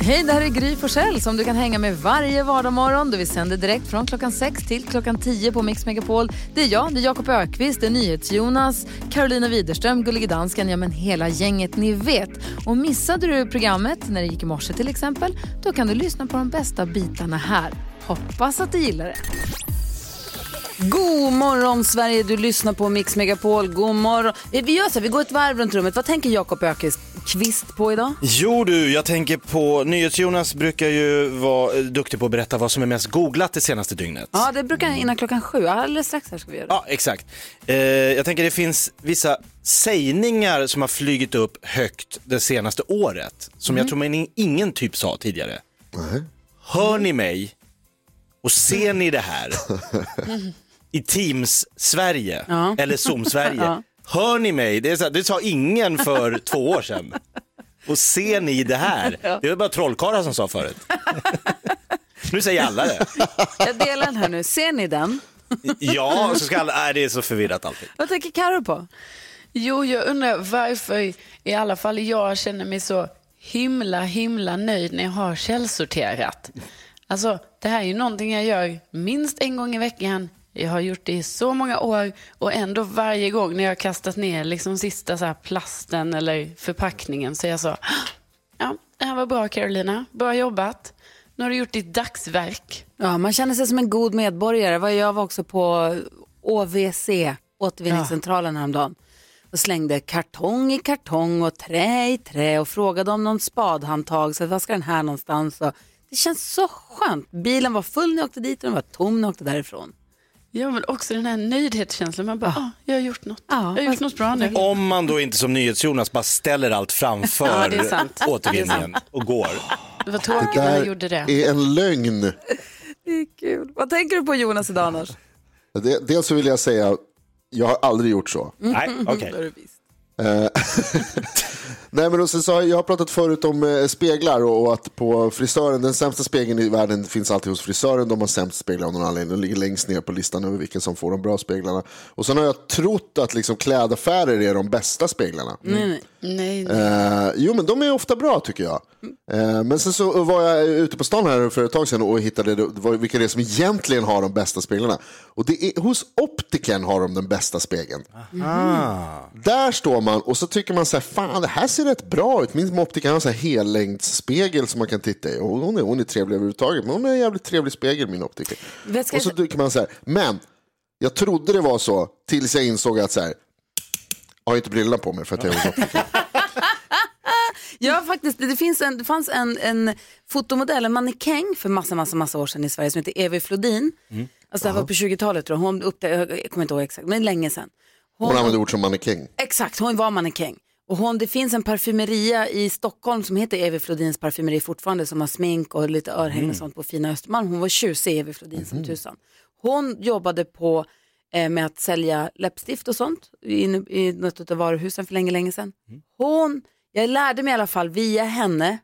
Hej, det här är Gry Forssell som du kan hänga med varje vardagsmorgon. Vi sänder direkt från klockan 6 till klockan 10 på Mix Megapol. Det är jag, det är Jakob Ökvist, det är NyhetsJonas, Carolina Widerström, Gullige Dansken, ja men hela gänget ni vet. Och missade du programmet när det gick i morse till exempel, då kan du lyssna på de bästa bitarna här. Hoppas att du gillar det. God morgon Sverige, du lyssnar på Mix Megapol. God morgon. Vi gör så vi går ett varv runt rummet. Vad tänker Jakob Ökvist på idag? Jo du, jag tänker på, NyhetsJonas brukar ju vara eh, duktig på att berätta vad som är mest googlat det senaste dygnet. Ja, det brukar innan klockan sju. Alldeles strax här ska vi göra det. Ja, exakt. Eh, jag tänker det finns vissa sägningar som har flygit upp högt det senaste året, som jag tror man ingen typ sa tidigare. Hör ni mig? Och ser ni det här? I Teams-Sverige, Ja. eller Zoom-Sverige. Ja. Hör ni mig? Det, är så här, det sa ingen för två år sedan. Och ser ni det här? Det var bara trollkarlar som sa förut. nu säger alla det. Jag delar den här nu. Ser ni den? Ja, så ska alla, nej, det är så förvirrat alltid. Vad tänker Karo på? Jo, jag undrar varför i alla fall jag känner mig så himla, himla nöjd när jag har källsorterat. Alltså, det här är ju någonting jag gör minst en gång i veckan. Jag har gjort det i så många år och ändå varje gång när jag har kastat ner liksom sista så här plasten eller förpackningen så är jag så, ja, det här var bra Carolina, bra jobbat. Nu har du gjort ditt dagsverk. Ja, man känner sig som en god medborgare. Jag var också på OVC, återvinningscentralen häromdagen. Och slängde kartong i kartong och trä i trä och frågade om någon spadhandtag. Så vad ska den här någonstans? Och det känns så skönt. Bilen var full när jag åkte dit och den var tom när jag åkte därifrån. Ja, men också den här nöjdhetskänslan. Man bara, ah, jag har gjort något. Ja, jag har gjort något bra nu. Om man då inte som NyhetsJonas bara ställer allt framför Ja, det återvinningen och går. Det var tråkigt Det när jag gjorde det. är en lögn. Det är kul. Vad tänker du på Jonas idag annars? Det- Dels så vill jag säga, jag har aldrig gjort så. Nej, okej. Då Nej men och sen så har jag har pratat förut om eh, speglar och, och att på frisören, den sämsta spegeln i världen finns alltid hos frisören. De har sämst speglar av någon anledning. De ligger längst ner på listan över vilka som får de bra speglarna. Och sen har jag trott att liksom klädaffärer är de bästa speglarna. Nej, nej. Nej, Eh, jo, men de är ofta bra tycker jag. Eh, men sen så var jag ute på stan här för ett tag sedan och hittade det, vilka det är som egentligen har de bästa speglarna. Och det är, hos optiken har de den bästa spegeln. Där står man och så tycker man så här, fan det här ser rätt bra ut. Min optiker har en här hellängdsspegel som man kan titta i. Och hon är, hon är trevlig överhuvudtaget, men hon är en jävligt trevlig spegel min optiker. Ska Och så tycker man här, men jag trodde det var så tills jag insåg att så här, jag har inte brillorna på mig för att jag är hos optiker. Ja, faktiskt. Det, finns en, det fanns en, en fotomodell, en mannekäng för massa, massa, massa år sedan i Sverige som heter Evi Flodin. Alltså det här var på 20-talet tror jag. Hon upptäckte, jag kommer inte ihåg exakt, men länge sedan. Hon använder ord som mannekäng. Exakt, hon var mannekäng. Och hon, det finns en parfymeria i Stockholm som heter Evi Flodins parfymeri fortfarande som har smink och lite örhängen och sånt på fina Östermalm. Hon var tjusig Evi Flodin som tusan. Hon jobbade på eh, med att sälja läppstift och sånt i, i något av varuhusen för länge, länge sedan. Hon, jag lärde mig i alla fall via hennes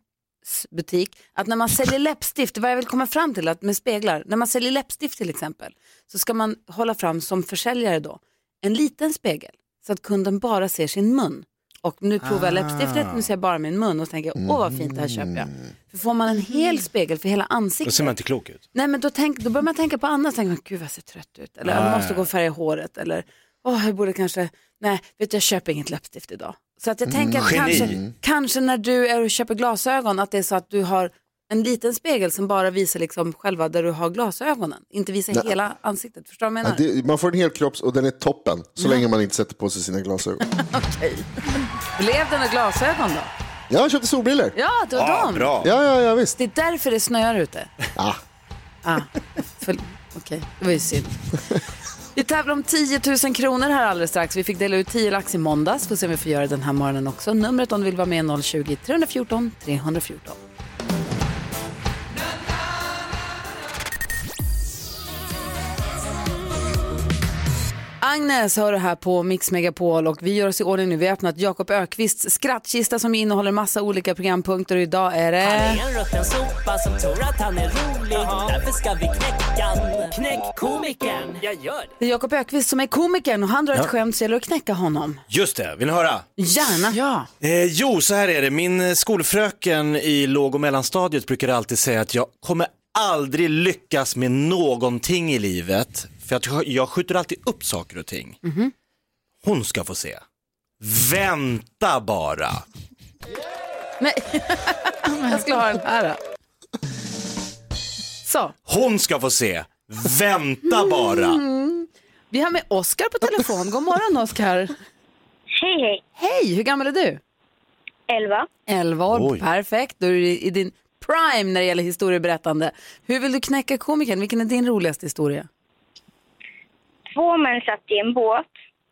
butik att när man säljer läppstift, vad jag vill komma fram till att med speglar, när man säljer läppstift till exempel så ska man hålla fram som försäljare då en liten spegel så att kunden bara ser sin mun. Och nu provar jag läppstiftet, nu ser jag bara min mun och tänker åh vad fint, det här köper jag. För får man en hel spegel för hela Då ansiktet, ser man inte klok ut. nej men då, tänk, då börjar man tänka på annat, tänker man, gud vad jag ser trött ut, eller jag måste gå och färga håret, eller åh jag borde kanske, nej vet du jag köper inget läppstift idag. Så att jag tänker att Geni. kanske, kanske när du är och köper glasögon, att det är så att du har en liten spegel som bara visar liksom själva där du har glasögonen, inte visar hela ansiktet. Förstår du vad jag Ja, menar? det, man får en hel kropps och den är toppen så länge man inte sätter på sig sina glasögon. Blev det några glasögon då? Jag köpte solbriller. Ja, det var Ja, dem. bra. Ja, ja, ja visst. Det är därför det snöar ute. Ah. Ah, för, Okej, det var ju synd. Vi tävlar om 10 000 kronor här alldeles strax. Vi fick dela ut 10 lax i måndags. Får se om vi får göra det den här morgonen också. Numret om du vill vara med är 020-314 314. Agnes hör det här på Mix Megapol och vi gör oss i ordning nu. Vi har öppnat Jakob Ökvists skrattkista som innehåller massa olika programpunkter och idag är det... Han är en rutten sopa som tror att han är rolig Därför ska vi knäcka. Knäck komikern, jag gör det Det är Jakob Ökvist som är komikern och han drar ett skämt så gäller att knäcka honom. Just det, vill ni höra? Gärna. Ja. Eh, jo, så här är det. Min eh, skolfröken i låg och mellanstadiet brukar alltid säga att jag kommer aldrig lyckas med någonting i livet. För att jag- jag skjuter alltid upp saker och ting. Hon ska få se. Vänta bara. Nej. jag skulle ha den här. Så, Hon ska få se. Vänta bara. vi har med Oskar på telefon. God morgon Oskar. Hej, hej. Hej, hur gammal är du? Elva. 11 år, Oj. perfekt. Då är du i din prime när det gäller historieberättande. Hur vill du knäcka komikern? Vilken är din roligaste historia? Två män satt i en båt.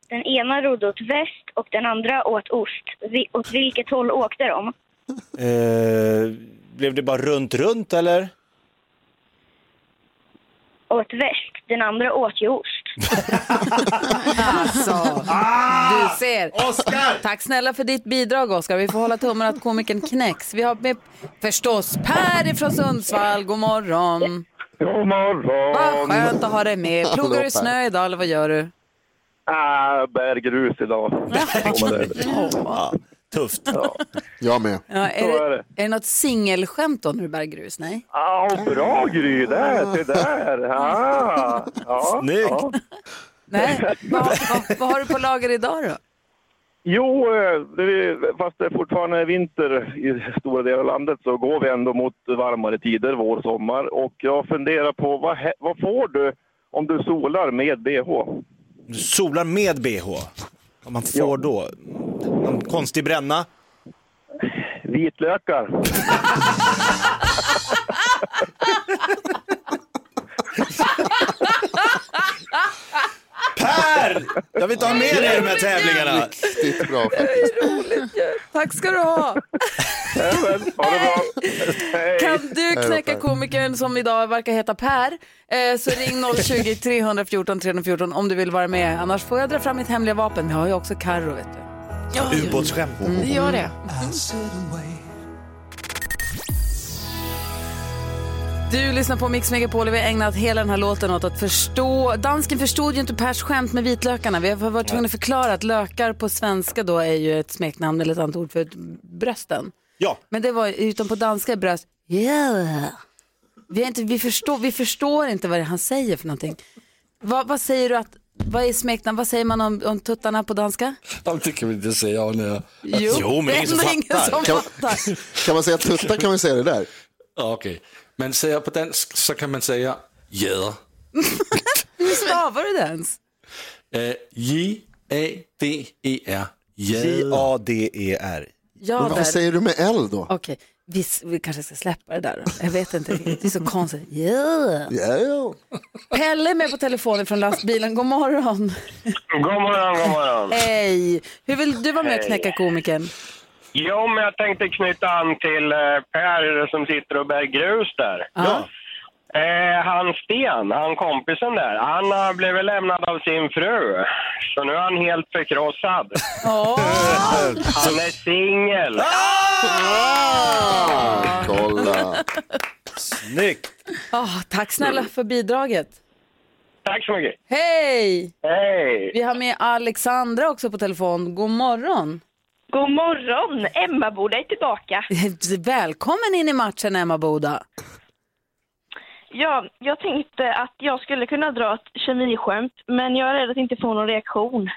Den ena rodde åt väst och den andra åt ost. Vi, åt vilket håll åkte de? Eh, blev det bara runt, runt eller? Åt väst. Den andra åt ju ost. Alltså, du ser. Oskar! Tack snälla för ditt bidrag Oskar. Vi får hålla tummen att komikern knäcks. Vi har med förstås Per ifrån Sundsvall. God morgon. God morgon! Vad skönt att ha dig med. Plogar du snö idag eller vad gör du? Ah, bär grus idag. Kommer det. Ja, tufft. Jag med. Ja, är, det, är det. det något singelskämt då när du bär grus? Nej? Ah, bra Gry, där, se där. Ah, ja, Snyggt. ja. Nej? vad, vad, vad har du på lager idag då? Jo, eh, det är, fast det fortfarande är vinter i stora delar av landet så går vi ändå mot varmare tider, vår, sommar. Och jag funderar på vad, vad får du om du solar med bh? Du solar med bh. Vad man får då? Någon konstig bränna? Vitlökar. Per! Jag vill inte ha med dig i de här tävlingarna. Riktigt bra faktiskt. Tack ska du ha. Det. Kan du knäcka komikern som idag verkar heta Per eh, så ring 020 314 314 om du vill vara med. Annars får jag dra fram mitt hemliga vapen. Vi har ju också Carro vet du. Ubåtsskämt. Mm. Det gör det. Du lyssnar på Mix Megapol och vi har ägnat hela den här låten åt att förstå. Dansken förstod ju inte Pers skämt med vitlökarna. Vi har varit tvungna att förklara att lökar på svenska då är ju ett smeknamn eller ett annat ord för brösten. Ja, Men det var utan på danska bröst. Yeah. Vi, är inte, vi, förstår, vi förstår inte vad det är han säger för någonting. Vad, vad säger du att, vad är smeknamn, vad säger man om, om tuttarna på danska? Jamen, det kan vi inte säga on air. Jo, Jo, men det är ingen som ändå ingen fattar. som Kan- fattar. Kan man säga tutta kan man säga det där? Okej. Man säger på dansk så kan man säga jäder. Hur stavar du det ens? Eh, J-A-D-E-R. Jäder. J-A-D-E-R. Ja, där. säger du med L då? Okej, vi, vi kanske ska släppa det där. Jag vet inte, det är så konstigt. Yeah. Ja, Pelle är med på telefonen från lastbilen. God morgon. God morgon, god morgon. Hej. Hur vill du vara med och knäcka komikern? Jo, men jag tänkte knyta an till eh, Per som sitter och bär grus där. Ja. Eh, han Sten, han kompisen där, han har blivit lämnad av sin fru. Så nu är han helt förkrossad. Han är singel. kolla. Snyggt. åh, tack snälla för bidraget. Tack så mycket. Hej! Hej! Vi har med Alexandra också på telefon. God morgon. God morgon! Emma Boda är tillbaka. Välkommen in i matchen Emma Boda. Ja, jag tänkte att jag skulle kunna dra ett kemiskämt, men jag är rädd att inte få någon reaktion.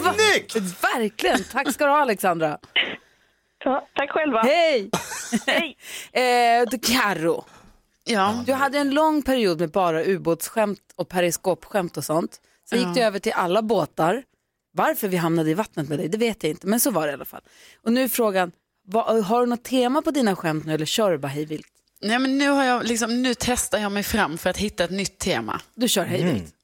Snyggt! Verkligen. Tack ska du ha Alexandra. Ja, tack själva. Hej! Hej. eh, du, Karo. Ja. Du hade en lång period med bara ubåtsskämt och periskopskämt och sånt. Sen gick du över till alla båtar. Varför vi hamnade i vattnet med dig, det vet jag inte, men så var det i alla fall. Och nu är frågan, vad, har du något tema på dina skämt nu eller kör du bara hej vilt? Nej, men nu, har jag, liksom, nu testar jag mig fram för att hitta ett nytt tema. Du kör hej vilt.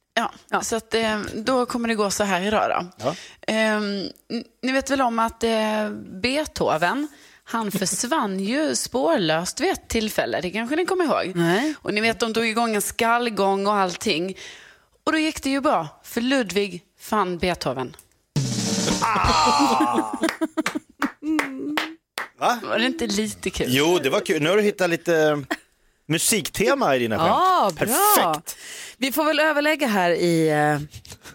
Ja, så att, eh, då kommer det gå så här idag då. Ehm, n- ni vet väl om att eh, Beethoven, han försvann ju spårlöst vid ett tillfälle, det kanske ni kommer ihåg. Nej. Och ni vet, de drog igång en skallgång och allting. Och då gick det ju bra, för Ludvig fann Beethoven. Va? Var det inte lite kul? Jo, det var kul. Nu har du hittat lite musiktema i dina skämt. Ja, bra. Perfekt. Vi får väl överlägga här i... eh,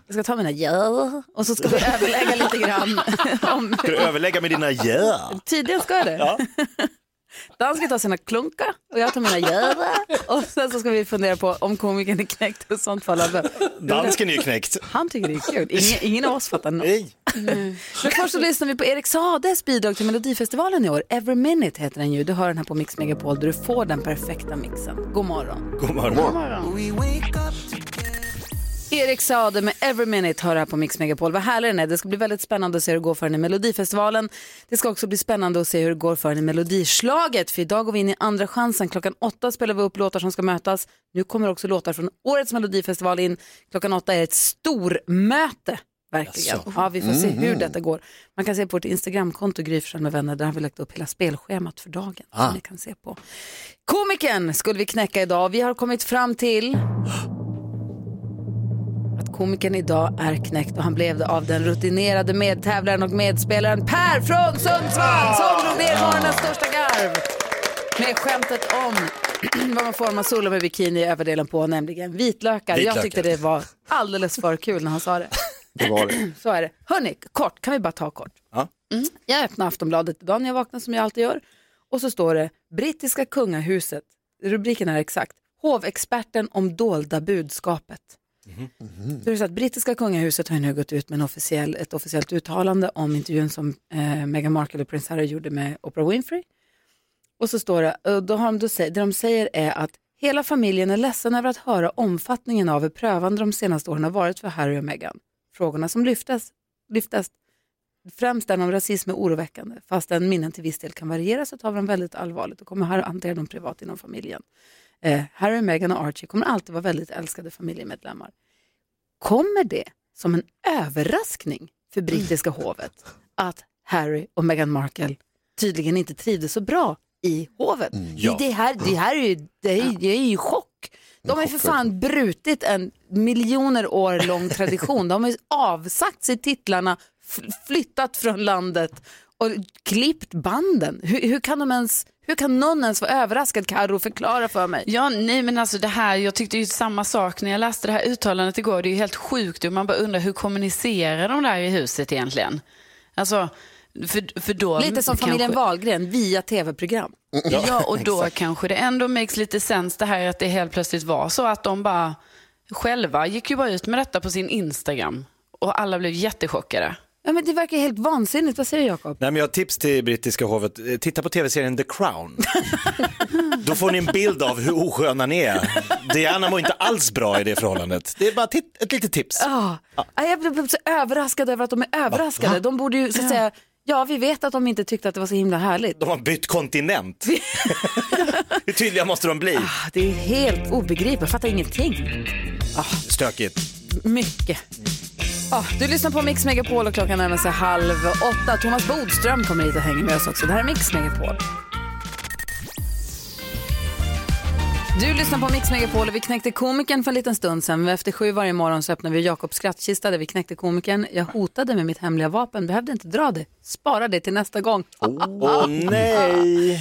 Jag ska ta mina ja och så ska vi överlägga lite grann. om, Ska du överlägga med dina ja? Tydligen ska jag det. Ja. Dan ska ta sina klunka och jag tar mina jävla. Och sen så ska vi fundera på om komikern är knäckt och sånt fall. Dansken är ju knäckt. Han tycker det är kul. Ingen, ingen av oss fattar något. Nej. Men först så lyssnar vi på Erik Sades bidrag till Melodifestivalen i år. Every minute heter den ju. Du hör den här på Mix Megapol där du får den perfekta mixen. God morgon. God morgon. Erik Sade med Every Minute hör här på Mix Megapol. Vad härlig den är. Det ska bli väldigt spännande att se hur det går för henne i Melodifestivalen. Det ska också bli spännande att se hur det går för henne i Melodislaget. För idag går vi in i andra chansen. Klockan åtta spelar vi upp låtar som ska mötas. Nu kommer också låtar från årets Melodifestival in. Klockan åtta är ett stormöte. Verkligen. Ja, vi får se hur detta går. Man kan se på vårt Instagramkonto Gry med vänner. Där har vi lagt upp hela spelschemat för dagen. Som ni kan se på. Komikern skulle vi knäcka idag. Vi har kommit fram till komikern idag är knäckt och han blev det av den rutinerade medtävlaren och medspelaren Per från Sundsvall som drog ner morgonens största garv med skämtet om vad man får om man solar med bikini i överdelen på, nämligen vitlökar. Jag tyckte det var alldeles för kul när han sa det. Det var det. Så är det. Hörni, kort, kan vi bara ta kort? Ja. Mm. Jag öppnar Aftonbladet idag när jag vaknar som jag alltid gör. Och så står det brittiska kungahuset, rubriken är exakt, hovexperten om dolda budskapet. Mhm. Så det är så att brittiska kungahuset har nu gått ut med en officiell, ett officiellt uttalande om intervjun som eh, Meghan Markle och prins Harry gjorde med Oprah Winfrey. Och så står det, eh, då har de då det de säger är att hela familjen är ledsen över att höra omfattningen av hur prövande de senaste åren har varit för Harry och Meghan. Frågorna som lyftes, lyftes främst den om rasism är oroväckande, fast den minnen till viss del kan variera så tar vi dem väldigt allvarligt och kommer här att hantera dem privat inom familjen. Eh, Harry, Meghan och Archie kommer alltid vara väldigt älskade familjemedlemmar. Kommer det som en överraskning för brittiska hovet att Harry och Meghan Markle tydligen inte trivdes så bra i hovet? Ja. Det, här, det här är ju, det är, det är ju chock. De har ju för fan brutit en miljoner år lång tradition. De har ju avsagt sig titlarna, flyttat från landet och klippt banden. Hur, hur, kan de ens, hur kan någon ens vara överraskad? Karo förklara för mig. Ja, nej men alltså det här, jag tyckte ju samma sak när jag läste det här uttalandet igår. Det är ju helt sjukt och man bara undrar hur kommunicerar de där i huset egentligen? Alltså, för, för då Lite som familjen kanske, Wahlgren via tv-program. Ja, och då kanske det ändå makes lite sens det här att det helt plötsligt var så att de bara själva gick ju bara ut med detta på sin Instagram och alla blev jättechockade. Ja, men det verkar helt vansinnigt. Vad säger Jakob? Nej, men jag har ett tips till brittiska hovet. Eh, Titta på tv-serien The Crown. Då får ni en bild av hur osköna ni är. Diana mår inte alls bra i det förhållandet. Det är bara ett litet tips. Ja. Ja, Jag blev så överraskad över att de är överraskade. De borde ju så att säga, ja vi vet att de inte tyckte att det var så himla härligt. De har bytt kontinent. hur tydliga måste de bli? Ah, Det är helt obegripligt, jag fattar ingenting. Stökigt. Mycket. Ah, du lyssnar på Mix Megapol och klockan närmar sig halv åtta. Thomas Bodström kommer hit och hänger med oss också. Det här är Mix Megapol. Du lyssnar på Mix Megapol och vi knäckte komikern för en liten stund sedan. Efter sju varje morgon så öppnar vi Jakobs skrattkista där vi knäckte komikern. Jag hotade med mitt hemliga vapen, behövde inte dra det. Spara det till nästa gång. Åh nej!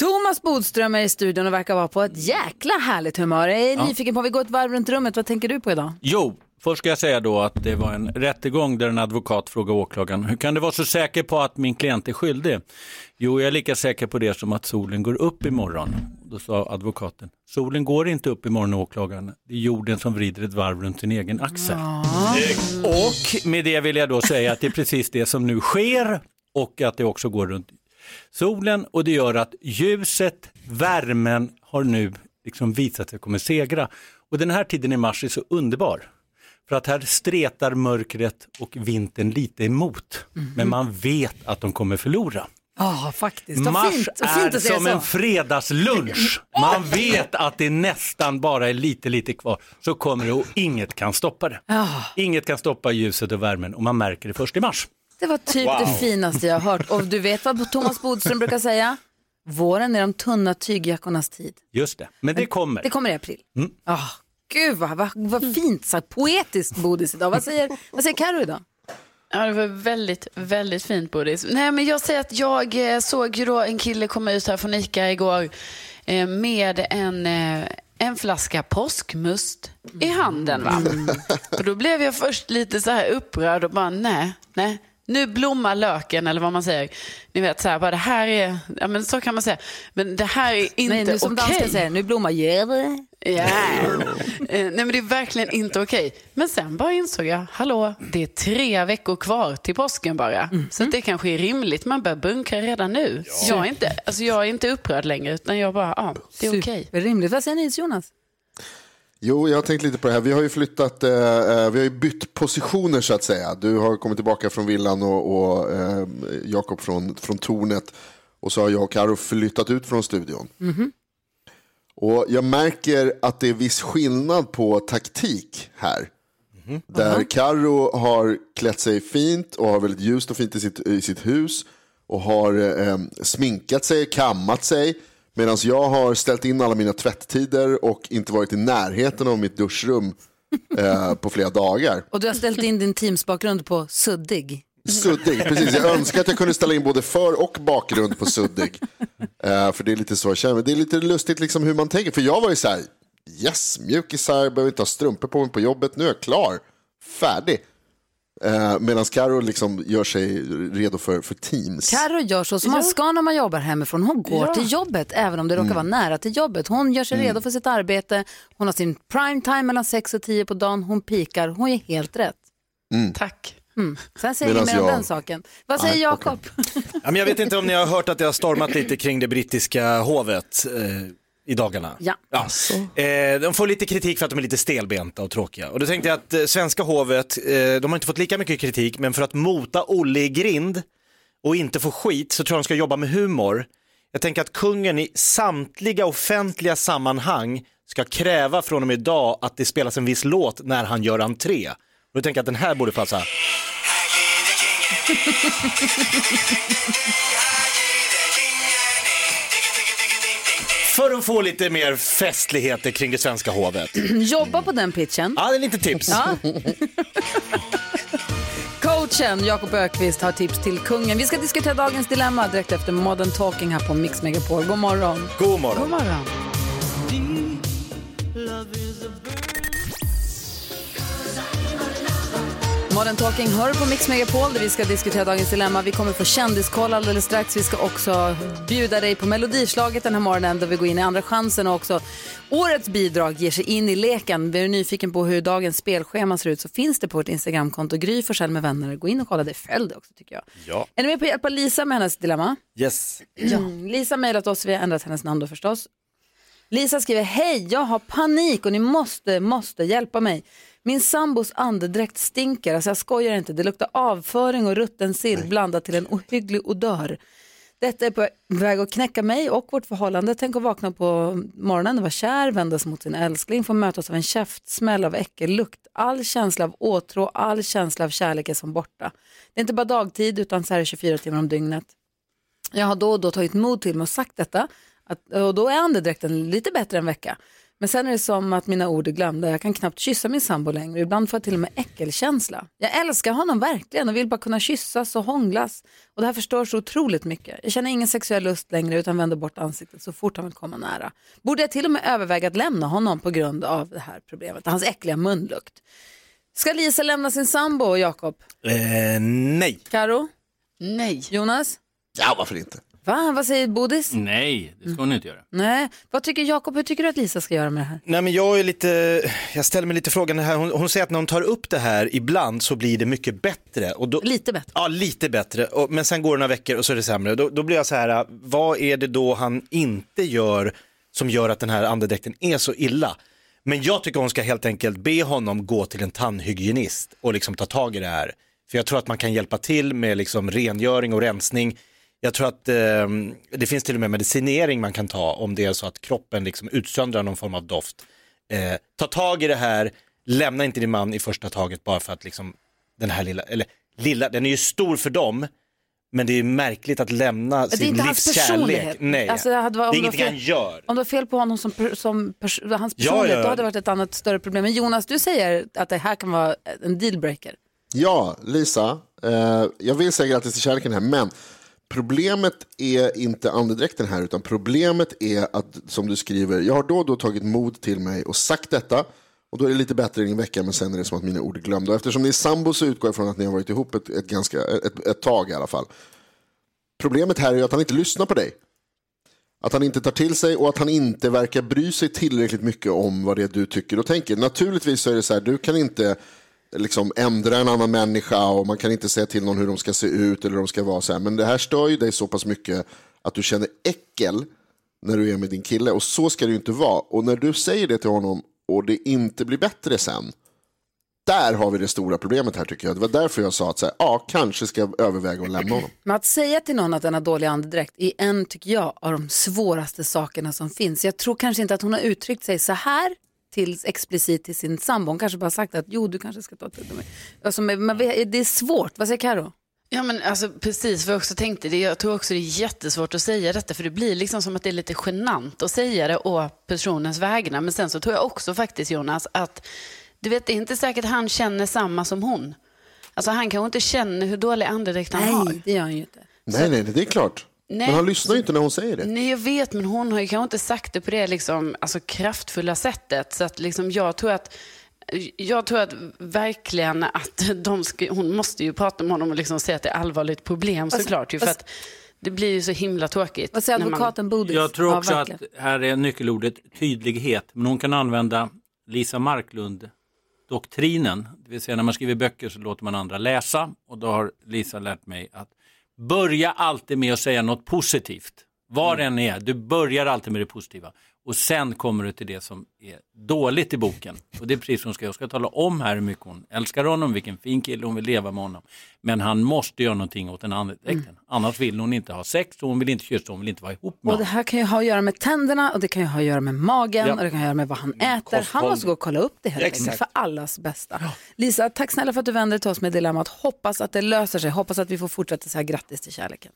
Thomas Bodström är i studion och verkar vara på ett jäkla härligt humör. Jag är nyfiken på, vi går ett varv runt rummet, vad tänker du på idag? Jo, först ska jag säga då att det var en rättegång där en advokat frågade åklagaren, hur kan du vara så säker på att min klient är skyldig? Jo, jag är lika säker på det som att solen går upp imorgon. Då sa advokaten, solen går inte upp imorgon åklagaren, det är jorden som vrider ett varv runt sin egen axel. Och med det vill jag då säga att det är precis det som nu sker och att det också går runt solen och det gör att ljuset, värmen har nu liksom visat sig kommer segra. Och den här tiden i mars är så underbar. För att här stretar mörkret och vintern lite emot. Men man vet att de kommer förlora. Ja, faktiskt. Vad Mars fint, är fint säga som så. en fredagslunch. Man vet att det nästan bara är lite, lite kvar. Så kommer det och inget kan stoppa det. Ja, Inget kan stoppa ljuset och värmen och man märker det först i mars. det var typ det finaste jag har hört. Och du vet vad Thomas Bodström brukar säga? Våren är de tunna tygjackornas tid. Just det, men det kommer. Det kommer i april. Mm. Ah, gud vad, vad, vad fint sagt, poetiskt Bodis idag. Vad säger, vad säger Karo idag? Ja, det var väldigt, väldigt fint Bodis. Nej, men jag säger att jag eh, såg ju då en kille komma ut här från Ica igår eh, med en, eh, en flaska påskmust i handen. Va? Och då blev jag först lite så här upprörd och bara nej, nej. Nu blommar löken eller vad man säger. Ni vet så här, bara det här är, ja men så kan man säga. Men det här är inte Nej, nu som okej. dansken säger, nu blommar jävlar. Ja. Eh, Nej men det är verkligen inte okej. Men sen bara insåg jag, hallå, det är tre veckor kvar till påsken bara. Så att det kanske är rimligt, man bör bunkra redan nu. Jag, är inte, alltså jag är inte upprörd längre, utan jag bara, ja, det är okej. Rimligt. Vad säger ni Jonas? Jo, jag har tänkt lite på det här. Vi har ju flyttat, eh, eh, vi har ju bytt positioner så att säga. Du har kommit tillbaka från villan och, och eh, Jakob från, från tornet. Och så har jag och Karo flyttat ut från studion. Och jag märker att det är viss skillnad på taktik här. Där Karo har klätt sig fint och har väldigt ljust och fint i sitt, i sitt hus. Och har eh, sminkat sig, kammat sig. Medan jag har ställt in alla mina tvätttider och inte varit i närheten av mitt duschrum eh, på flera dagar. Och du har ställt in din teamsbakgrund på suddig. Suddig, precis. Jag önskar att jag kunde ställa in både för och bakgrund på suddig. Eh, för det är lite så jag känner. Det är lite lustigt liksom hur man tänker. För jag var ju så här, yes, mjukisar, behöver inte ha strumpor på mig på jobbet, nu är jag klar, färdig. Eh, Medan Karo liksom gör sig redo för, för Teams. Carro gör så som man ska när man jobbar hemifrån. Hon går Ja. till jobbet även om det råkar vara nära till jobbet. Hon gör sig redo för sitt arbete. Hon har sin prime time mellan 6 och 10 på dagen. Hon pikar. Hon är helt rätt. Tack. Sen säger vi mer om jag- den saken. Vad säger Jakob? Ja, men jag vet inte om ni har hört att det har stormat lite kring det brittiska hovet eh, i dagarna. Ja. Eh, de får lite kritik för att de är lite stelbenta och tråkiga. Och då tänkte jag att eh, svenska hovet, eh, de har inte fått lika mycket kritik, men för att mota Olle i grind och inte få skit så tror jag de ska jobba med humor. Jag tänker att kungen i samtliga offentliga sammanhang ska kräva från och med idag att det spelas en viss låt när han gör entré. Och då tänker jag att den här borde passa. För att få lite mer festligheter kring det svenska hovet. Jobba på den pitchen. Ja, det är lite tips. Ja. Coachen Jakob Ökvist har tips till kungen. Vi ska diskutera dagens dilemma direkt efter Modern Talking här på Mix Megapol. God morgon. God morgon. God morgon. Modern Talking hör på Mix Megapol där vi ska diskutera dagens dilemma. Vi kommer få kändiskoll alldeles strax. Vi ska också bjuda dig på Melodislaget den här morgonen där vi går in i andra chansen och också årets bidrag ger sig in i leken. Blir du nyfiken på hur dagens spelschema ser ut så finns det på vårt Instagramkonto Gry Forssell med vänner. Gå in och kolla det, följ det också tycker jag. Ja. Är ni med på att hjälpa Lisa med hennes dilemma? Yes. Mm. Lisa mejlat oss, vi har ändrat hennes namn då förstås. Lisa skriver, hej, jag har panik och ni måste, måste hjälpa mig. Min sambos andedräkt stinker, alltså jag skojar inte, det luktar avföring och rutten sill blandat till en ohygglig odör. Detta är på väg att knäcka mig och vårt förhållande. Tänk att vakna på morgonen och vara kär, vändas mot sin älskling, få mötas av en käftsmäll av äckellukt. All känsla av åtrå, all känsla av kärlek är som borta. Det är inte bara dagtid utan så här 24 timmar om dygnet. Jag har då och då tagit mod till mig och sagt detta att, och då är andedräkten lite bättre en vecka. Men sen är det som att mina ord är glömda. Jag kan knappt kyssa min sambo längre. Ibland får jag till och med äckelkänsla. Jag älskar honom verkligen och vill bara kunna kyssas och hånglas. Och det här förstör så otroligt mycket. Jag känner ingen sexuell lust längre utan vänder bort ansiktet så fort han vill komma nära. Borde jag till och med överväga att lämna honom på grund av det här problemet, hans äckliga munlukt. Ska Lisa lämna sin sambo, Jakob? Eh, nej. Karo? Nej. Jonas? Ja, varför inte? Va? Vad säger Bodis? Nej, det ska hon inte göra. Nej, vad tycker Jakob? Hur tycker du att Lisa ska göra med det här? Nej men jag är lite, jag ställer mig lite frågan här, hon, hon säger att när hon tar upp det här ibland så blir det mycket bättre. Och då, Lite bättre. Ja, lite bättre. Och, men sen går det några veckor och så är det sämre. Då, då blir jag så här, vad är det då han inte gör som gör att den här andedräkten är så illa? Men jag tycker hon ska helt enkelt be honom gå till en tandhygienist och liksom ta tag i det här. För jag tror att man kan hjälpa till med liksom rengöring och rensning. Jag tror att eh, det finns till och med medicinering man kan ta om det är så att kroppen liksom utsöndrar någon form av doft. Eh, ta tag i det här, lämna inte din man i första taget bara för att liksom den här lilla, eller lilla, den är ju stor för dem, Men det är märkligt att lämna Det är sin inte hans livskärlek. personlighet. Nej, Alltså, det hade varit- det är ingenting fel- han gör. Om det var fel på honom som, som pers- hans Ja, personlighet, ja. då hade det varit ett annat större problem. Men Jonas, du säger att det här kan vara en dealbreaker. Ja, Lisa, eh, jag vill säga grattis till kärleken här, men problemet är inte andedräkten här, utan problemet är att, som du skriver, jag har då och då tagit mod till mig och sagt detta, och då är det lite bättre i en vecka, men sen är det som att mina ord är glömda. Och eftersom ni är sambo så utgår jag från att ni har varit ihop ett, ett, ganska, ett, ett tag i alla fall. Problemet här är ju att han inte lyssnar på dig. Att han inte tar till sig och att han inte verkar bry sig tillräckligt mycket om vad det är du tycker och tänker. Naturligtvis så är det så här, du kan inte liksom ändra en annan människa och man kan inte säga till någon hur de ska se ut eller hur de ska vara. Så här. Men det här stör ju dig så pass mycket att du känner äckel när du är med din kille och så ska det ju inte vara. Och när du säger det till honom och det inte blir bättre sen, där har vi det stora problemet här tycker jag. Det var därför jag sa att så här, ja, kanske ska jag överväga att lämna honom. Men att säga till någon att den har dålig andedräkt är en, tycker jag, av de svåraste sakerna som finns. Jag tror kanske inte att hon har uttryckt sig så här till, explicit till sin sambo. Hon kanske bara sagt att jo, du kanske ska ta till dig. Alltså, men, det är svårt. Vad säger Karo? Ja men alltså precis vad jag också tänkte, det, jag tror också det är jättesvårt att säga detta för det blir liksom som att det är lite genant att säga det å personens vägnar. Men sen så tror jag också faktiskt Jonas att du vet det är inte säkert han känner samma som hon. Alltså han kanske inte känner hur dålig andedräkt han har. Nej, det gör han ju inte. Nej, nej, det är klart. Nej. Men han lyssnar ju inte när hon säger det. Nej, jag vet, men hon har ju kanske inte sagt det på det liksom, alltså, kraftfulla sättet. Så att liksom, jag tror att jag tror att verkligen att de ska, hon måste ju prata med honom och liksom säga att det är allvarligt problem såklart. Ju, för att det blir ju så himla tråkigt. Vad säger när man- advokaten Bodis? Jag tror Ja, också verkligen. att här är nyckelordet tydlighet. Men hon kan använda Lisa Marklund doktrinen. Det vill säga när man skriver böcker så låter man andra läsa. Och då har Lisa lärt mig att börja alltid med att säga något positivt. Var Mm. än är, du börjar alltid med det positiva. Och sen kommer du till det som är dåligt i boken. Och det är precis som hon ska. Jag ska tala om här hur mycket hon älskar honom, vilken fin kille hon vill leva med honom. Men han måste göra någonting åt den andedräkten. Mm. Annars vill hon inte ha sex, och hon vill inte kyssa, hon vill inte vara ihop med Och det här kan ju ha att göra med tänderna och det kan ju ha att göra med magen Ja. och det kan ha att göra med vad han äter. Han kosthåll. måste gå och kolla upp det helt enkelt Exakt. för allas bästa. Lisa, tack snälla för att du vände dig till oss med dilemmat. Hoppas att det löser sig. Hoppas att vi får fortsätta så här. Grattis till kärleken.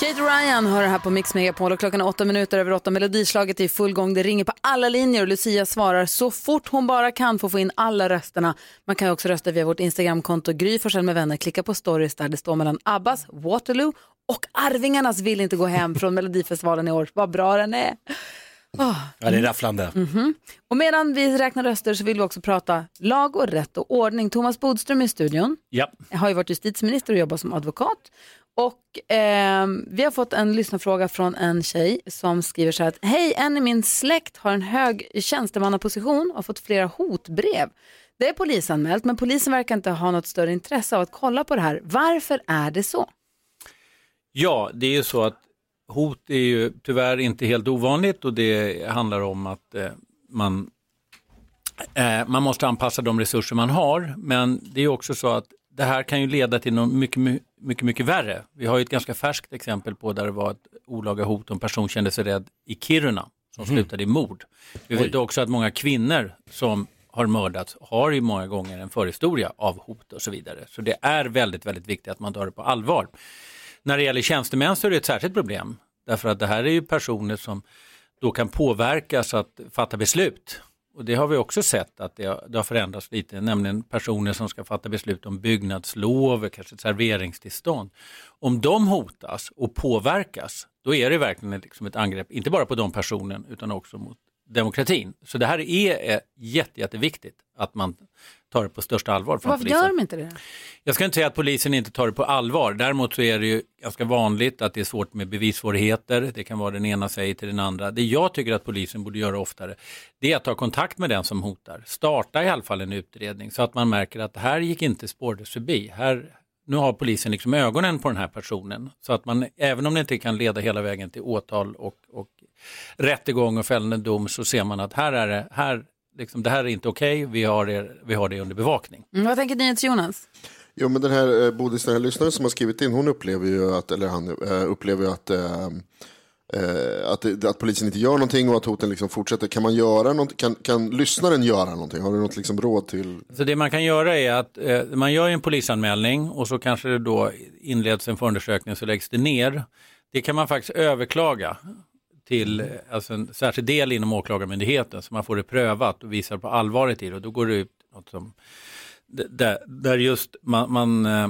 Kate Ryan hör det här på Mix Megapol och klockan är åtta minuter över åtta. Melodislaget är i full gång. Det ringer på alla linjer och Lucia svarar så fort hon bara kan för att få in alla rösterna. Man kan också rösta via vårt Instagramkonto Gry Forssell med vänner. Klicka på stories där det står mellan Abbas, Waterloo och Arvingarnas vill inte gå hem från Melodifestivalen i år. Vad bra den är. Åh. Ja, det är rafflande. Och medan vi räknar röster så vill vi också prata lag och rätt och ordning. Thomas Bodström i studion. Ja. Jag har ju varit justitieminister och jobbat som advokat. Och eh, vi har fått en lyssnarfråga från en tjej som skriver så här att hej, en i min släkt har en hög tjänstemannaposition och har fått flera hotbrev. Det är polisanmält men polisen verkar inte ha något större intresse av att kolla på det här. Varför är det så? Ja, det är ju så att hot är ju tyvärr inte helt ovanligt och det handlar om att eh, man, eh, man måste anpassa de resurser man har. Men det är också så att det här kan ju leda till något mycket, my- mycket, mycket värre. Vi har ju ett ganska färskt exempel på där det var ett olaga hot och en person kände sig rädd i Kiruna som slutade i mord. Vi vet också att många kvinnor som har mördats har ju många gånger en förhistoria av hot och så vidare. Så det är väldigt, väldigt viktigt att man tar det på allvar. När det gäller tjänstemän så är det ett särskilt problem. Därför att det här är ju personer som då kan påverkas att fatta beslut. Och det har vi också sett att det har, det har förändrats lite, nämligen personer som ska fatta beslut om byggnadslov, kanske ett serveringstillstånd. Om de hotas och påverkas, då är det verkligen liksom ett angrepp, inte bara på de personen utan också mot demokratin. Så det här är jätte, jätteviktigt att man tar det på största allvar. Från Varför polisen. gör de inte det? Jag ska inte säga att polisen inte tar det på allvar. Däremot så är det ju ganska vanligt att det är svårt med bevissvårigheter. Det kan vara den ena säger till den andra. Det jag tycker att polisen borde göra oftare, det är att ta kontakt med den som hotar. Starta i alla fall en utredning så att man märker att det här gick inte spårlöst förbi. Här, nu har polisen liksom ögonen på den här personen. Så att man, även om det inte kan leda hela vägen till åtal och, och rättegång och fällande dom, så ser man att här är det, här, liksom, det här är inte okej, vi, har det, vi har det under bevakning. Mm, vad tänker NyhetsJonas? Jo, men den här eh, Bodis, den här lyssnaren som har skrivit in, hon upplever ju att, eller han eh, upplever ju att, eh, eh, att, att polisen inte gör någonting och att hoten liksom fortsätter. Kan man göra något, kan, kan lyssnaren göra någonting? Har du något liksom råd till? Så det man kan göra är att eh, man gör en polisanmälning och så kanske det då inleds en förundersökning så läggs det ner. Det kan man faktiskt överklaga till eh, alltså en särskild del inom åklagarmyndigheten så man får det prövat och visar på allvaret i det och då går det ut något som där, där just man, man eh,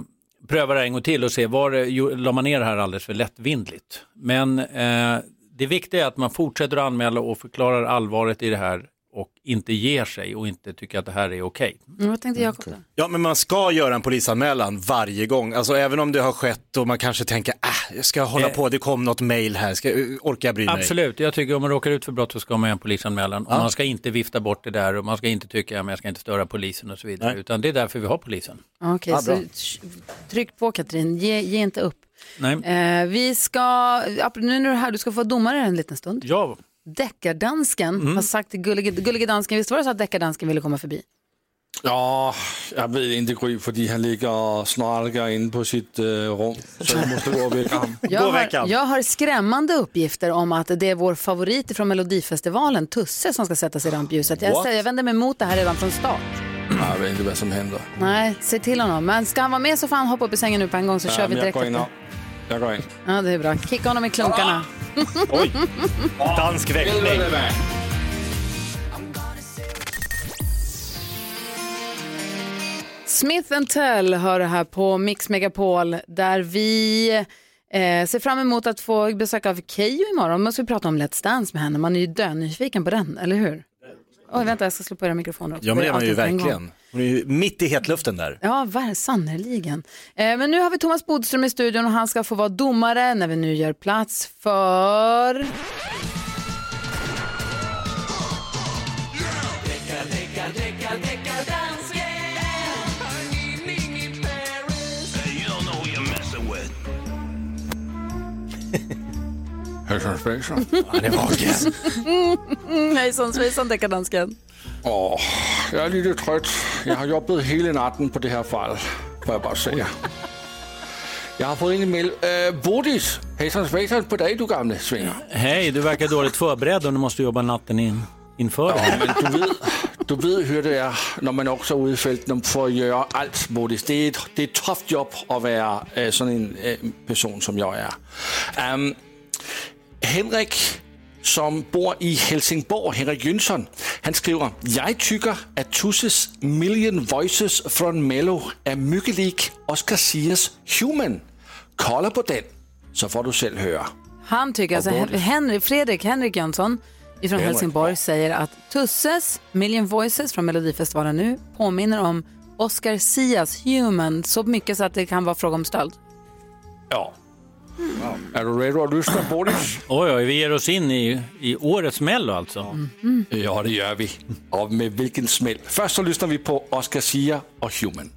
prövar det en gång till och ser var det, la man ner det här alldeles för lättvindligt. Men eh, det viktiga är att man fortsätter att anmäla och förklarar allvaret i det här och inte ger sig och inte tycker att det här är okej. Mm, Vad tänkte Jakob? då? Ja, men man ska göra en polisanmälan varje gång. Alltså även om det har skett och man kanske tänker, äh, jag ska hålla Eh. på, det kom något mail här, ska, orkar jag bry mig? Absolut, jag tycker om man råkar ut för brott så ska man göra en polisanmälan. Och Ja. man ska inte vifta bort det där och man ska inte tycka att jag ska inte störa polisen och så vidare. Utan det är därför vi har polisen. Okej, Ja, så tryck på Katrin, ge, ge inte upp. Nej. Eh, vi ska, nu när du är här, du ska få vara domare en liten stund. Ja. Deckardansken Mm. har sagt till Gullige, Gullige Dansken, visst var det så att Deckardansken ville komma förbi? Ja, jag vet inte Gry, fordi han ligger och snarkar inne på sitt uh, rum. Så jag måste gå och väcka honom. Jag har, jag har skrämmande uppgifter om att det är vår favorit från Melodifestivalen, Tusse, som ska sätta sig i rampljuset. Jag, säger, jag vänder mig emot det här redan från start. Jag vet inte vad som händer. Nej, se till honom. Men ska han vara med så får han hoppa upp i sängen nu på en gång så kör Ja, vi men jag direkt går in jag går in. Ja, det är bra. Kicka honom i klunkarna. Oj, dansk väckning. Smith Tell hör det här på Mix Megapol där vi eh, ser fram emot att få besök av Keyyo imorgon. Man ska prata om Let's Dance med henne. Man är ju dönyfiken på den, eller hur? Oj, vänta, jag ska slå på era mikrofoner också. Ja men det är man ju verkligen. Hon är ju mitt i hetluften där. Ja, sannerligen. Eh, men nu har vi Thomas Bodström i studion och han ska få vara domare när vi nu gör plats för... Hejsan svejsan. Han är vaken. Mm, hejsan svejsan deckardansken. Åh, jag är lite trött. Jag har jobbat hela natten på det här fallet, får jag bara säga. Jag har fått in en mail. Uh, Bodis, hejsan svejsan på dig du gamle svinger. Hej, du verkar dåligt förberedd om du måste jobba natten in, inför här. Men du vet, du vet hur det är när man också är ute i fältet för att göra allt, Bodis. Det är ett, det är ett tufft jobb att vara äh, sån en äh, person som jag är. Ehm, Henrik som bor i Helsingborg, Henrik Jönsson, han skriver, jag tycker att Tusses Million Voices från Mello är mycket lik Oscar Sias Human. Kolla på den, så får du själv höra. Han tycker, alltså? Henry, Fredrik Henrik Jönsson ifrån Henrik, Helsingborg säger att Tusses Million Voices från Melodifestivalen nu påminner om Oscar Sias Human så mycket så att det kan vara fråga om stöld. Ja. Är du redo att lyssna, Bodis? Oj, oj, vi ger oss in i, i årets Mello alltså. Ja, det gör vi. Och med vilken smäll. Först så lyssnar vi på Oscar Sia och Human.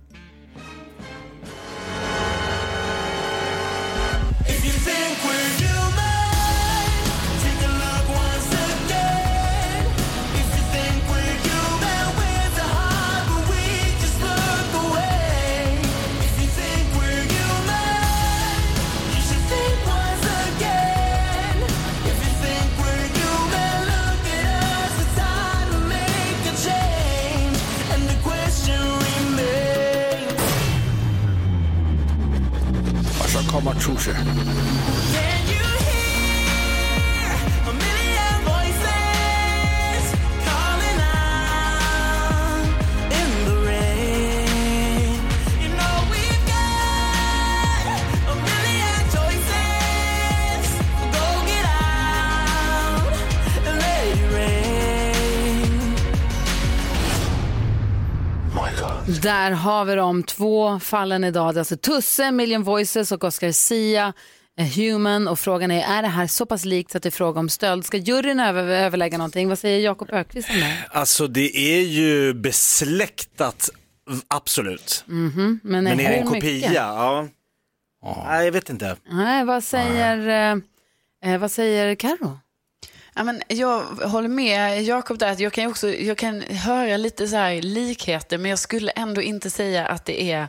Där har vi de två fallen idag. Det är Alltså Tusse, Million Voices och Oscar Sia, eh, Human. Och frågan är, är det här så pass likt att det är fråga om stöld? Ska juryn över, överlägga någonting? Vad säger Jakob Ökvist om det? Alltså det är ju besläktat, absolut. Mhm, Men, Men är det en kopia? Ja. Nej, jag vet inte. Nej, vad säger, eh, eh, vad säger Karo? Ja, men jag håller med Jakob där. Att jag, kan också, jag kan höra lite så här likheter, men jag skulle ändå inte säga att det är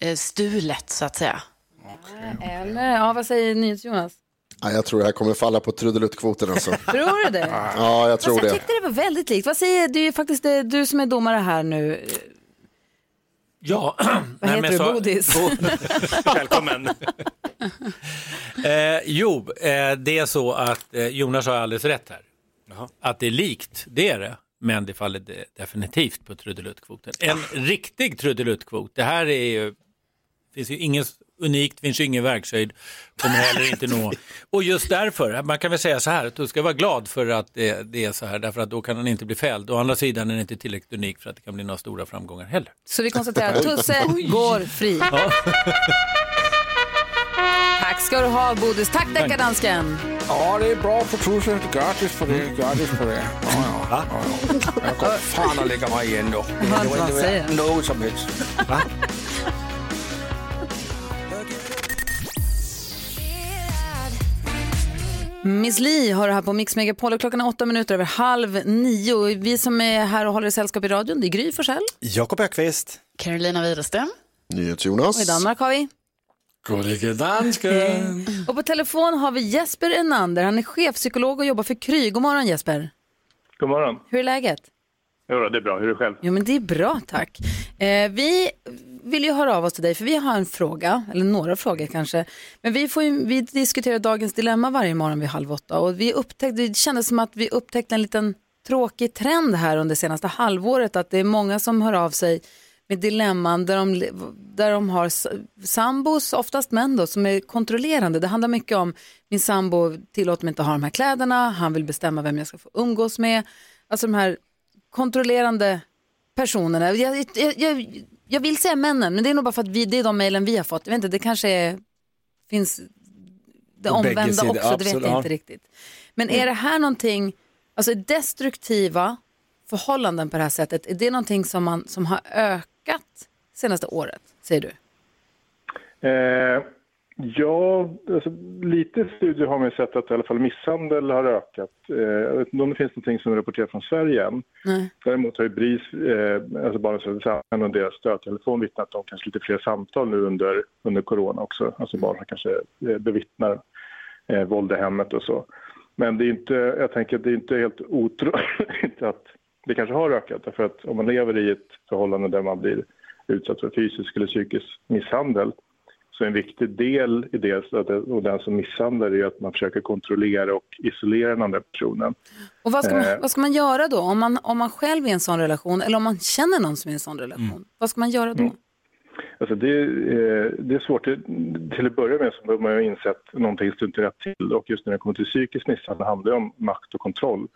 eh, stulet, så att säga. Eller, ja, vad säger NyhetsJonas? Ja, jag tror det här kommer falla på trudeluttkvoten alltså. Tror du det? Ja, jag tror Fast jag det. tyckte det var väldigt likt. Vad säger du? är faktiskt det, du som är domare här nu. Ja, Vad heter du? så- Bodis? Välkommen. Eh, jo, eh, det är så att eh, Jonas har alldeles rätt här. Att det är likt, det är det. Men det faller de- definitivt på trudeluttkvoten. En riktig trudeluttkvot, det här är ju, finns ju inget unikt, finns ju ingen verkshöjd, kommer heller inte nå. Och just därför, man kan väl säga så här, att du ska vara glad för att det, det är så här, därför att då kan han inte bli fälld. Å andra sidan är det inte tillräckligt unik för att det kan bli några stora framgångar heller. Så vi konstaterar att Tusse går fri. Tack ska du ha Bodis. Tack deckardansken. Ja, det är bra för Tusse. Grattis för det. Grattis för det. Ja, ja. ja, ja. Jag går fan och lägger mig igen då. Det var inte värt något som helst. Miss Li har det här på Mix Megapol och klockan är åtta minuter över halv nio. Och Vi som är här och håller sällskap i radion, det är Gry Forssell. Jakob Ökvist. Carolina Widerström. NyhetsJonas. Och i Danmark har vi. Gullige dansken. Och på telefon har vi Jesper Enander. Han är chefpsykolog och jobbar för Kry. God morgon Jesper. God morgon. Hur är läget? Jo, det är bra. Hur är det själv? Jo men det är bra tack. Eh, vi vill ju höra av oss till dig för vi har en fråga, eller några frågor kanske. Men vi, får ju, vi diskuterar dagens dilemma varje morgon vid halv åtta och vi upptäckte, det kändes som att vi upptäckte en liten tråkig trend här under senaste halvåret att det är många som hör av sig med dilemman där de, där de har sambos, oftast män då, som är kontrollerande. Det handlar mycket om min sambo tillåter mig inte att ha de här kläderna, han vill bestämma vem jag ska få umgås med. Alltså de här kontrollerande personerna. Jag, jag, jag, jag vill säga männen, men det är nog bara för att vi, det är de mejlen vi har fått. Jag vet inte, det kanske är, finns det omvända sidor, också, det vet absolut, jag ja. inte riktigt. Men är det här någonting, alltså destruktiva förhållanden på det här sättet, är det någonting som, man, som har ökat senaste året, säger du? Eh, ja, alltså, lite studier har man ju sett att i alla fall misshandel har ökat. Eh, jag vet inte om det finns någonting som rapporterar från Sverige än. Nej. Däremot har ju BRIS, eh, alltså Barnens räddningstjänst och deras stödtelefon vittnat om kanske lite fler samtal nu under, under corona också. Alltså barn som kanske eh, bevittnar eh, våld i hemmet och så. Men det är inte, jag tänker att det är inte helt otroligt att det kanske har ökat. Därför att om man lever i ett förhållande där man blir utsatt för fysisk eller psykisk misshandel så en viktig del i det och den som misshandlar är att man försöker kontrollera och isolera den andra personen. Och vad ska, man, Eh. vad ska man göra då? Om man, om man själv är i en sån relation eller om man känner någon som är i en sån relation, vad ska man göra då? Alltså det, eh, det är svårt. Till att börja med så behöver man ju ha insett att någonting står inte rätt till. Och just när det kommer till psykisk misshandel handlar det om makt och kontroll.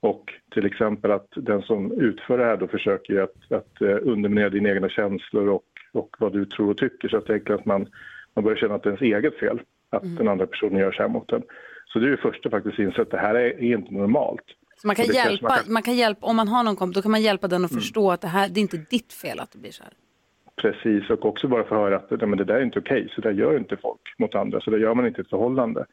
Och till exempel att den som utför det här då försöker att, att eh, underminera dina egna känslor och, och vad du tror och tycker. Så att det är att man, man börjar känna att det är ens eget fel att den andra personen gör så här mot en. Så det är det första faktiskt att inse att det här är, är inte normalt. Så man kan, det hjälpa, man man, kan- kan... hjälpa, om man har någon kompis, då kan man hjälpa den att förstå att det här, det är inte ditt fel att det blir så här. Precis, och också bara få höra att nej, men det där är inte okej, så där gör inte folk mot andra, så det gör man inte i ett förhållande.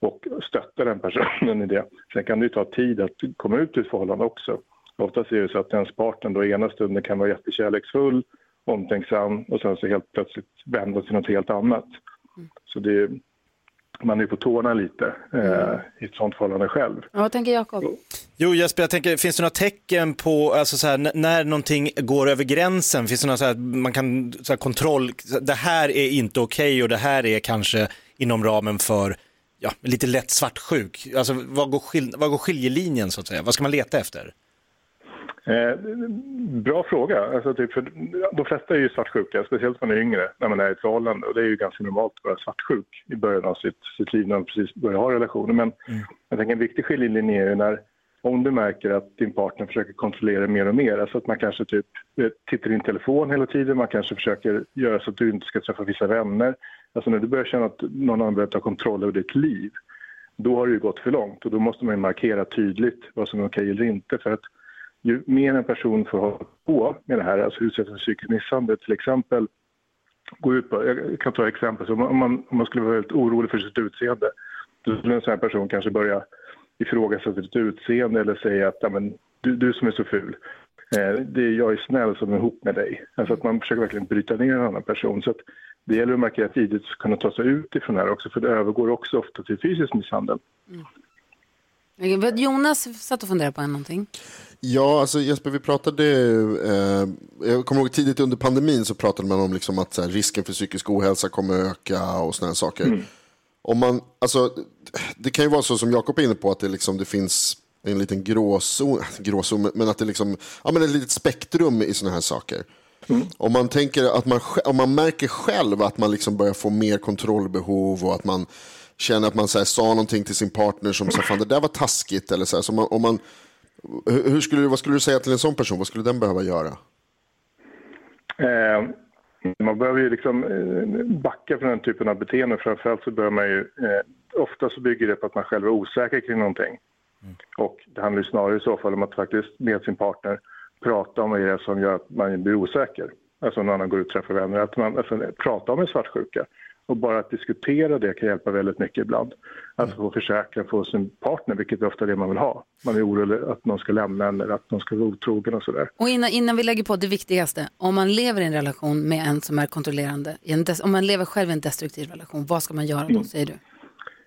Och stötta den personen i det. Sen kan det ju ta tid att komma ut ur ett förhållande också. Oftast är det så att ens partner då ena stunden kan vara jättekärleksfull, omtänksam och sen så helt plötsligt vända till något helt annat. Så det, man är på tårna lite eh, i ett sånt förhållande själv. Ja, vad tänker Jakob? Jo Jesper, jag tänker, finns det några tecken på, alltså så här, när någonting går över gränsen, finns det några så här, man kan, så här, kontroll, det här är inte okej och det här är kanske inom ramen för, ja, lite lätt svartsjuk. Alltså vad går, skil, vad går skiljelinjen så att säga, vad ska man leta efter? Eh, bra fråga. Alltså, typ, för de flesta är ju svartsjuka, speciellt när man är yngre, när man är i ett förhållande. Och det är ju ganska normalt att vara svartsjuk i början av sitt, sitt liv när man precis börjar ha relationer. Men jag tänker en viktig skiljelinje är ju när om du märker att din partner försöker kontrollera mer och mer, alltså att man kanske typ eh, tittar i din telefon hela tiden, man kanske försöker göra så att du inte ska träffa vissa vänner. Alltså när du börjar känna att någon annan börjar ta kontroll över ditt liv, då har det ju gått för långt och då måste man ju markera tydligt vad som är okej eller inte. För att ju mer en person får hålla på med det här, alltså utsättas för psykisk misshandel till exempel, gå ut på, jag kan ta ett exempel, så om man, om man skulle vara väldigt orolig för sitt utseende, då skulle en sån här person kanske börja ifrågasätta sitt utseende eller säga att "Ja, men, du, du som är så ful, Eh, det är jag är snäll som är ihop med dig. Alltså att man försöker verkligen bryta ner en annan person. Så att det gäller att markera tidigt att kunna ta sig ut ifrån det här också, för det övergår också ofta till fysisk misshandel. Mm. Jonas satt och funderade på någonting. Ja, alltså Jesper, vi pratade, eh, jag kommer ihåg tidigt under pandemin så pratade man om liksom att så här, risken för psykisk ohälsa kommer att öka och sådana saker. Om man, alltså, det kan ju vara så som Jakob är inne på, att det, liksom, det finns en liten gråzon, gråzon, men att det liksom, ja men ett litet spektrum i sådana här saker. Om man tänker att man, om man märker själv att man liksom börjar få mer kontrollbehov och att man känner att man så här, sa någonting till sin partner som sa fan det där var taskigt eller så här, så man, om man, hur skulle, du- vad skulle du säga till en sån person? Vad skulle den behöva göra? Eh, man behöver ju liksom eh, backa från den typen av beteende. Framförallt så bör man ju, eh, ofta så bygger det på att man själv är osäker kring någonting. Och det handlar ju snarare i så fall om att faktiskt med sin partner prata om vad det är som gör att man blir osäker. Alltså när man går ut och träffar vänner, att man alltså, prata om en svartsjuka. Och bara att diskutera det kan hjälpa väldigt mycket ibland. Att få försäkran för sin partner, vilket är ofta det man vill ha. Man är orolig att någon ska lämna en eller att någon ska vara otrogen och sådär. Och innan, innan vi lägger på det viktigaste, om man lever i en relation med en som är kontrollerande, om man lever själv i en destruktiv relation, vad ska man göra då, säger du?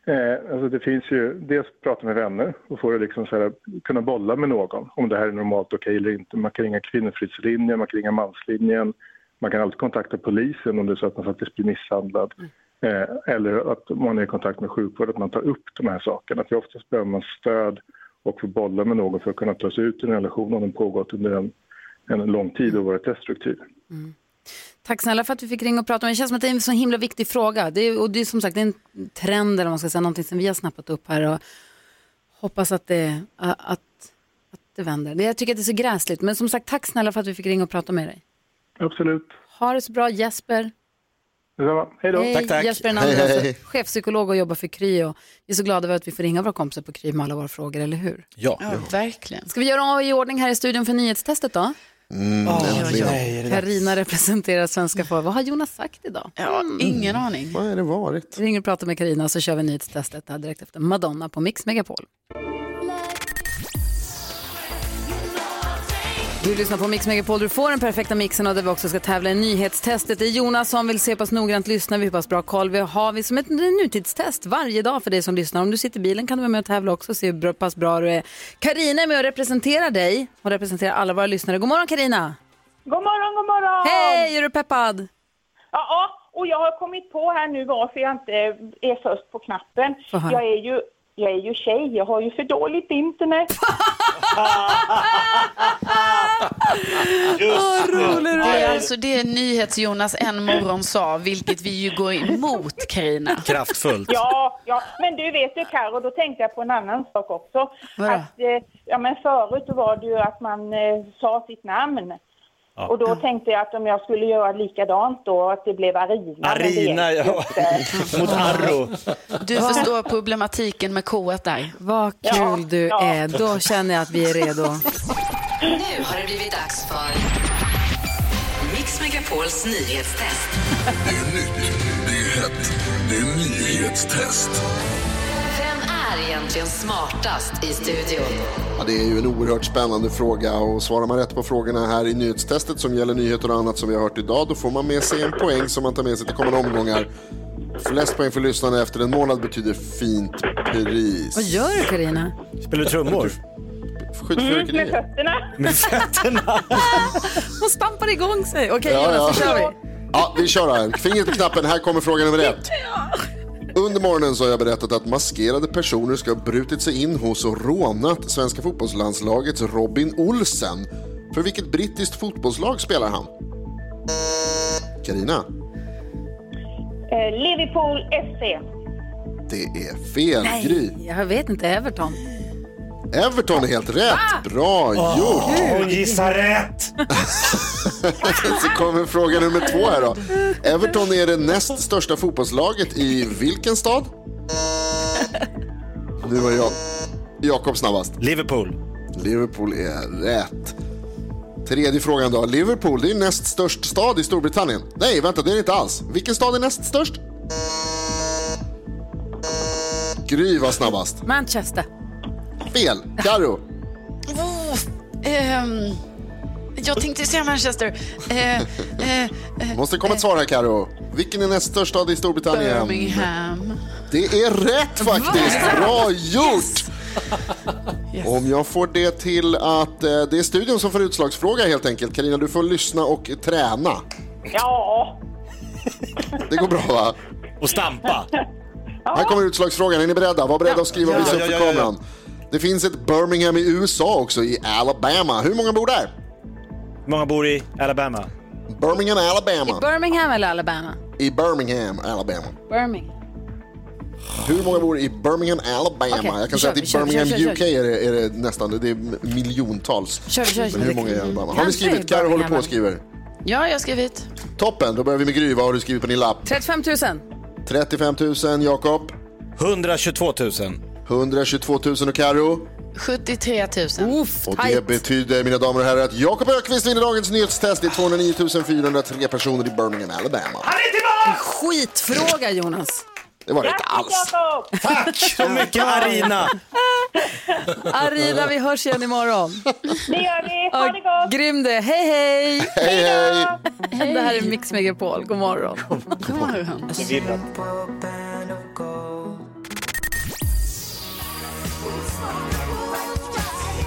Eh, alltså det finns ju, dels prata med vänner och få det liksom så här, kunna bolla med någon om det här är normalt okej eller inte. Man kan ringa kvinnofridslinjen, man kan ringa manslinjen. Man kan alltid kontakta polisen om det är så att man faktiskt blir misshandlad. Eh, eller att man är i kontakt med sjukvård, att man tar upp de här sakerna. För oftast behöver man stöd och få bolla med någon för att kunna ta sig ut ur en relation om den pågått under en, en lång tid och varit destruktiv. Tack snälla för att vi fick ringa och prata om det. Känns som att det är en så himla viktig fråga. Det är, och det är som sagt det är en trend eller man ska säga, någonting som vi har snappat upp här och hoppas att det, att, att det vänder. Jag tycker att det är så gräsligt, men som sagt tack snälla för att vi fick ringa och prata med dig. Absolut. Ha det så bra Jesper. Hej då. Jesper är en Hej, annan hej. alltså, chefpsykolog och jobbar för Kry och vi är så glada över att vi får ringa våra kompisar på Kry med alla våra frågor, eller hur? Ja. Ja, verkligen. Ska vi göra av i ordning här i studion för nyhetstestet då? Mm. Karina representerar svenska folket. Vad har Jonas sagt idag? Ja, ingen aning. Vad har det varit? Vi ringer och pratar med Karina så kör vi nyhetstestet här direkt efter Madonna på Mix Megapol. Du lyssnar på Mix Megapol, du får den perfekta mixen och där vi också ska tävla i nyhetstestet. Det är Jonas som vill se pass noggrant lyssnar vi, hur pass bra koll vi har. Vi som ett nutidstest varje dag för dig som lyssnar. Om du sitter i bilen kan du vara med och tävla också och se hur pass bra du är. Karina är med och representerar dig och representerar alla våra lyssnare. God morgon Karina! God morgon, god morgon! Hej, är du peppad? Ja, och jag har kommit på här nu varför jag inte är först på knappen. Jag är ju jag är ju tjej, jag har ju för dåligt internet. Vad rolig du Det är är! alltså det NyhetsJonas en morgon sa, vilket vi ju går emot Karina. Kraftfullt. Ja, ja, men du vet du Karo, då tänkte jag på en annan sak också. Vadå? Att, eh, ja, men förut var det ju att man eh, sa sitt namn. Och då tänkte jag att om jag skulle göra likadant då, att det blev Arina. Arina, ja. Mot Arro. Du förstår problematiken med K där. Vad kul Ja, du ja. är. Då känner jag att vi är redo. Nu har det blivit dags för Mix Megapols nyhetstest. Det är nytt, det är hett, det är nyhetstest. Är egentligen smartast i studion? Ja, det är ju en oerhört spännande fråga och svarar man rätt på frågorna här i nyhetstestet som gäller nyheter och annat som vi har hört idag då får man med sig en poäng som man tar med sig till kommande omgångar. Flest poäng för lyssnarna efter en månad betyder fint pris. Vad gör du Karina? Spelar du trummor? Mm, med fötterna. Med fötterna? Hon stampar igång sig. Okej Ja, Jonas, ja. då kör vi. Ja, vi kör här. Fingret på knappen, här kommer fråga nummer ett. Under morgonen så har jag berättat att maskerade personer ska ha brutit sig in hos och rånat svenska fotbollslandslagets Robin Olsen. För vilket brittiskt fotbollslag spelar han? Karina, Eh, Liverpool FC. det är fel. Gry. Nej, jag vet inte. Everton. Everton är helt rätt. Bra gjort. Hon gissar rätt! Så kommer fråga nummer två här då. Everton är det näst största fotbollslaget i vilken stad? Nu var jag Jakob snabbast. Liverpool. Liverpool är rätt. Tredje frågan då. Liverpool, det är näst störst stad i Storbritannien. Nej, vänta, det är det inte alls. Vilken stad är näst störst? Gry var snabbast. Manchester. Fel. Karo. Ehm, jag tänkte säga Manchester. Eh, eh, eh, Måste komma ett svar här Karo. Vilken är näst störst stad i Storbritannien? Birmingham. Det är rätt faktiskt. Bra gjort! Om jag får det till att eh, det är studion som får utslagsfråga helt enkelt. Karina, du får lyssna och träna. Ja. Det går bra va? Och stampa. Här kommer utslagsfrågan. Är ni beredda? Var beredda att skriva och Ja, upp för ja, ja, ja. kameran. Det finns ett Birmingham i USA också, i Alabama. Hur många bor där? Hur många bor i Alabama? Birmingham, Alabama. Birmingham eller Alabama? I Birmingham, Alabama. Birmingham. Hur många bor i Birmingham, Alabama? Okej, jag kan säga kör, att i kör, Birmingham, kör, vi UK kör. är det, är det nästan, det är miljontals. Kör, vi kör, Men hur många är i Alabama? Har ni skrivit? i Karo håller på och skriver. Ja, jag har skrivit. Toppen, då börjar vi med Gry. Vad har du skrivit på din lapp? 35 000. 35 000, Jakob. 122 000. 122 000 och Karo. 73 000. Uff, Och det betyder, mina damer och herrar, att Jakob Ökvist vinner dagens nyhetstest. Det är 209 403 personer i Birmingham, Alabama. Skitfråga Jonas. Det var det inte alls. Tack så mycket Arina! Arina, vi hörs igen imorgon. Det gör vi. Ha det gott! Grym det. Hej, hej! Hej, hej! Det här är Mix Megapol. God morgon. God morgon.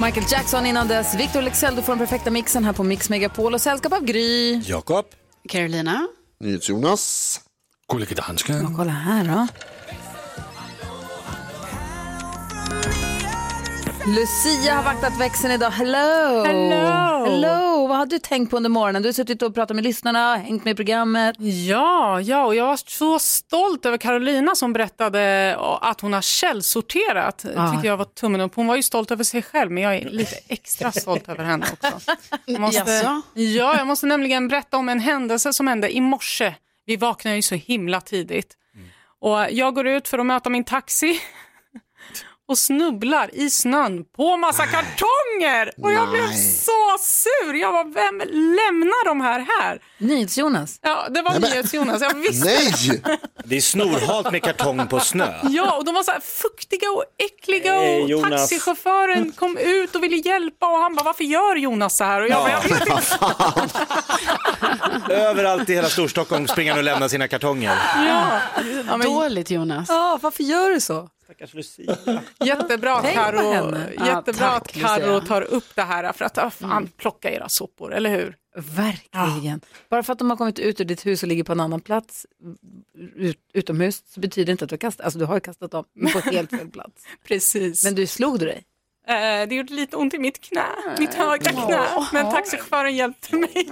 Michael Jackson innan dess. Victor Lexell, du får den perfekta mixen här på Mix Megapol och sällskap av Gry. Jakob. Carolina. Dansken. Kolla här då. Lucia har vaktat växeln idag. Hello! Hello! Hello! Vad har du tänkt på under morgonen? Du har suttit och pratat med lyssnarna, hängt med i programmet. Ja, ja, och jag var så stolt över Carolina som berättade att hon har källsorterat. Ja. tycker jag var tummen upp. Hon var ju stolt över sig själv, men jag är lite extra stolt över henne också. Jag måste, ja, jag måste nämligen berätta om en händelse som hände i morse. Vi vaknade ju så himla tidigt. Och jag går ut för att möta min taxi och snubblar i snön på massa kartonger. Och jag blev Nej. så sur. Jag var vem lämnar de här här? NyhetsJonas. Ja, det var Nej, NyhetsJonas. Jag visste. Nej! Det är snorhalt med kartong på snö. Ja, och de var så här fuktiga och äckliga Nej, och Jonas. taxichauffören kom ut och ville hjälpa och han bara, varför gör Jonas så här? Och jag bara, jag. Överallt i hela Storstockholm springer han och lämnar sina kartonger. Ja. Ja, men, Dåligt Jonas. Ja, varför gör du så? Stackars Lucia. jättebra Karo, henne. Ja, jättebra tack, att Karo Lucia. tar upp det här för att, ah, fan, plocka era sopor, eller hur? Verkligen. Bara för att de har kommit ut ur ditt hus och ligger på en annan plats ut, utomhus så betyder det inte att du har kastat, alltså du har kastat dem på helt fel plats. Precis. Men du slog du dig? Eh, det gjorde lite ont i mitt knä, mitt högra knä, men taxichauffören hjälpte mig.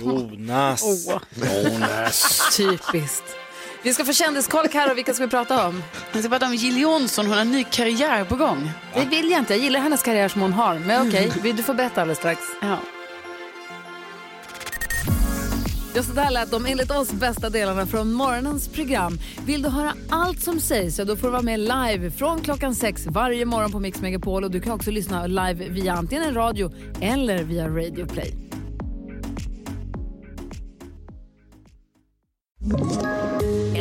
Jonas. Jonas. Typiskt. Vi ska få kändiskoll Karo, vilka ska vi prata om? Jag ska prata om Jill Johnson, hon har en ny karriär på gång. Det vill jag inte, jag gillar hennes karriär som hon har. Men okej, vi- du får berätta alldeles strax. Ja. Ja, så där lät de enligt oss bästa delarna från morgonens program. Vill du höra allt som sägs så då får du vara med live från klockan sex varje morgon på Mix Megapol. Och du kan också lyssna live via antingen en radio eller via Radio Play.